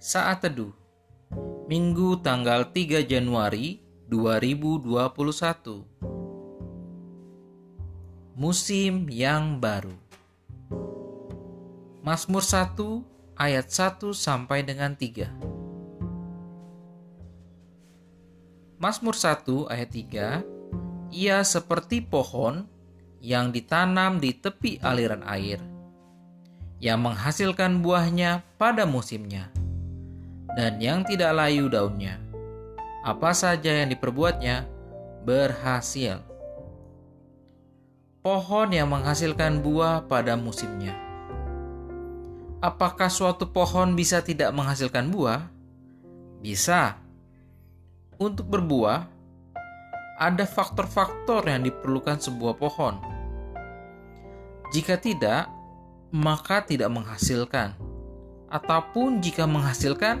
Saat Teduh. Minggu tanggal 3 Januari 2021 Musim yang baru. Mazmur 1 ayat 1 sampai dengan 3 Mazmur 1 ayat 3 Ia seperti pohon yang ditanam di tepi aliran air yang menghasilkan buahnya pada musimnya dan yang tidak layu daunnya. Apa saja yang diperbuatnya berhasil. Pohon yang menghasilkan buah pada musimnya. Apakah suatu pohon bisa tidak menghasilkan buah? Bisa. Untuk berbuah, ada faktor-faktor yang diperlukan sebuah pohon. Jika tidak, maka tidak menghasilkan, ataupun jika menghasilkan,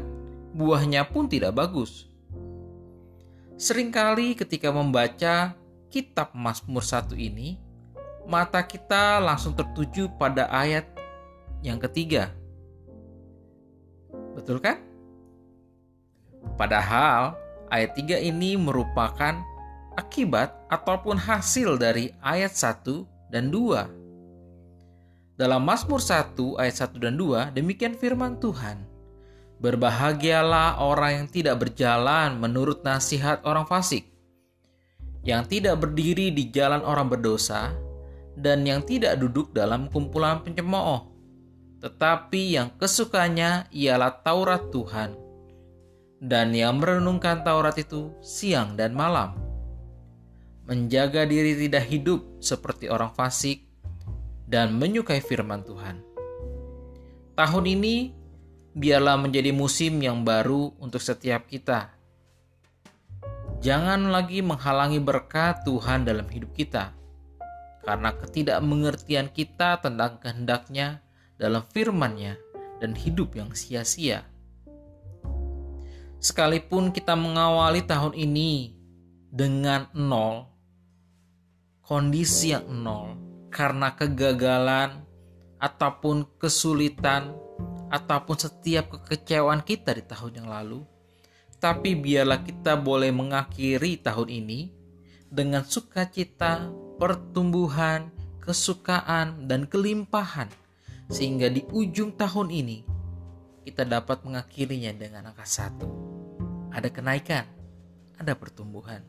buahnya pun tidak bagus. Seringkali ketika membaca kitab Mazmur 1 ini, mata kita langsung tertuju pada ayat yang ketiga. Betul kan? Padahal ayat 3 ini merupakan akibat ataupun hasil dari ayat 1 dan 2. Dalam Mazmur 1 ayat 1 dan 2 demikian firman Tuhan. Berbahagialah orang yang tidak berjalan menurut nasihat orang fasik, yang tidak berdiri di jalan orang berdosa, dan yang tidak duduk dalam kumpulan pencemooh, tetapi yang kesukanya ialah Taurat Tuhan, dan yang merenungkan Taurat itu siang dan malam. Menjaga diri tidak hidup seperti orang fasik, dan menyukai firman Tuhan. Tahun ini biarlah menjadi musim yang baru untuk setiap kita. Jangan lagi menghalangi berkat Tuhan dalam hidup kita, karena ketidakmengertian kita tentang kehendaknya dalam firman-Nya dan hidup yang sia-sia. Sekalipun kita mengawali tahun ini dengan nol, kondisi yang nol, karena kegagalan ataupun kesulitan ataupun setiap kekecewaan kita di tahun yang lalu, tapi biarlah kita boleh mengakhiri tahun ini dengan sukacita, pertumbuhan, kesukaan, dan kelimpahan, sehingga di ujung tahun ini kita dapat mengakhirinya dengan angka satu. Ada kenaikan, ada pertumbuhan.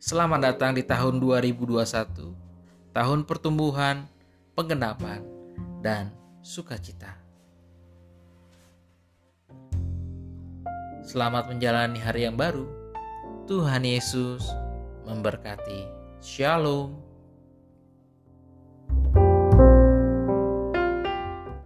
Selamat datang di tahun 2021, tahun pertumbuhan, penggenapan, dan sukacita. Selamat menjalani hari yang baru. Tuhan Yesus memberkati. Shalom.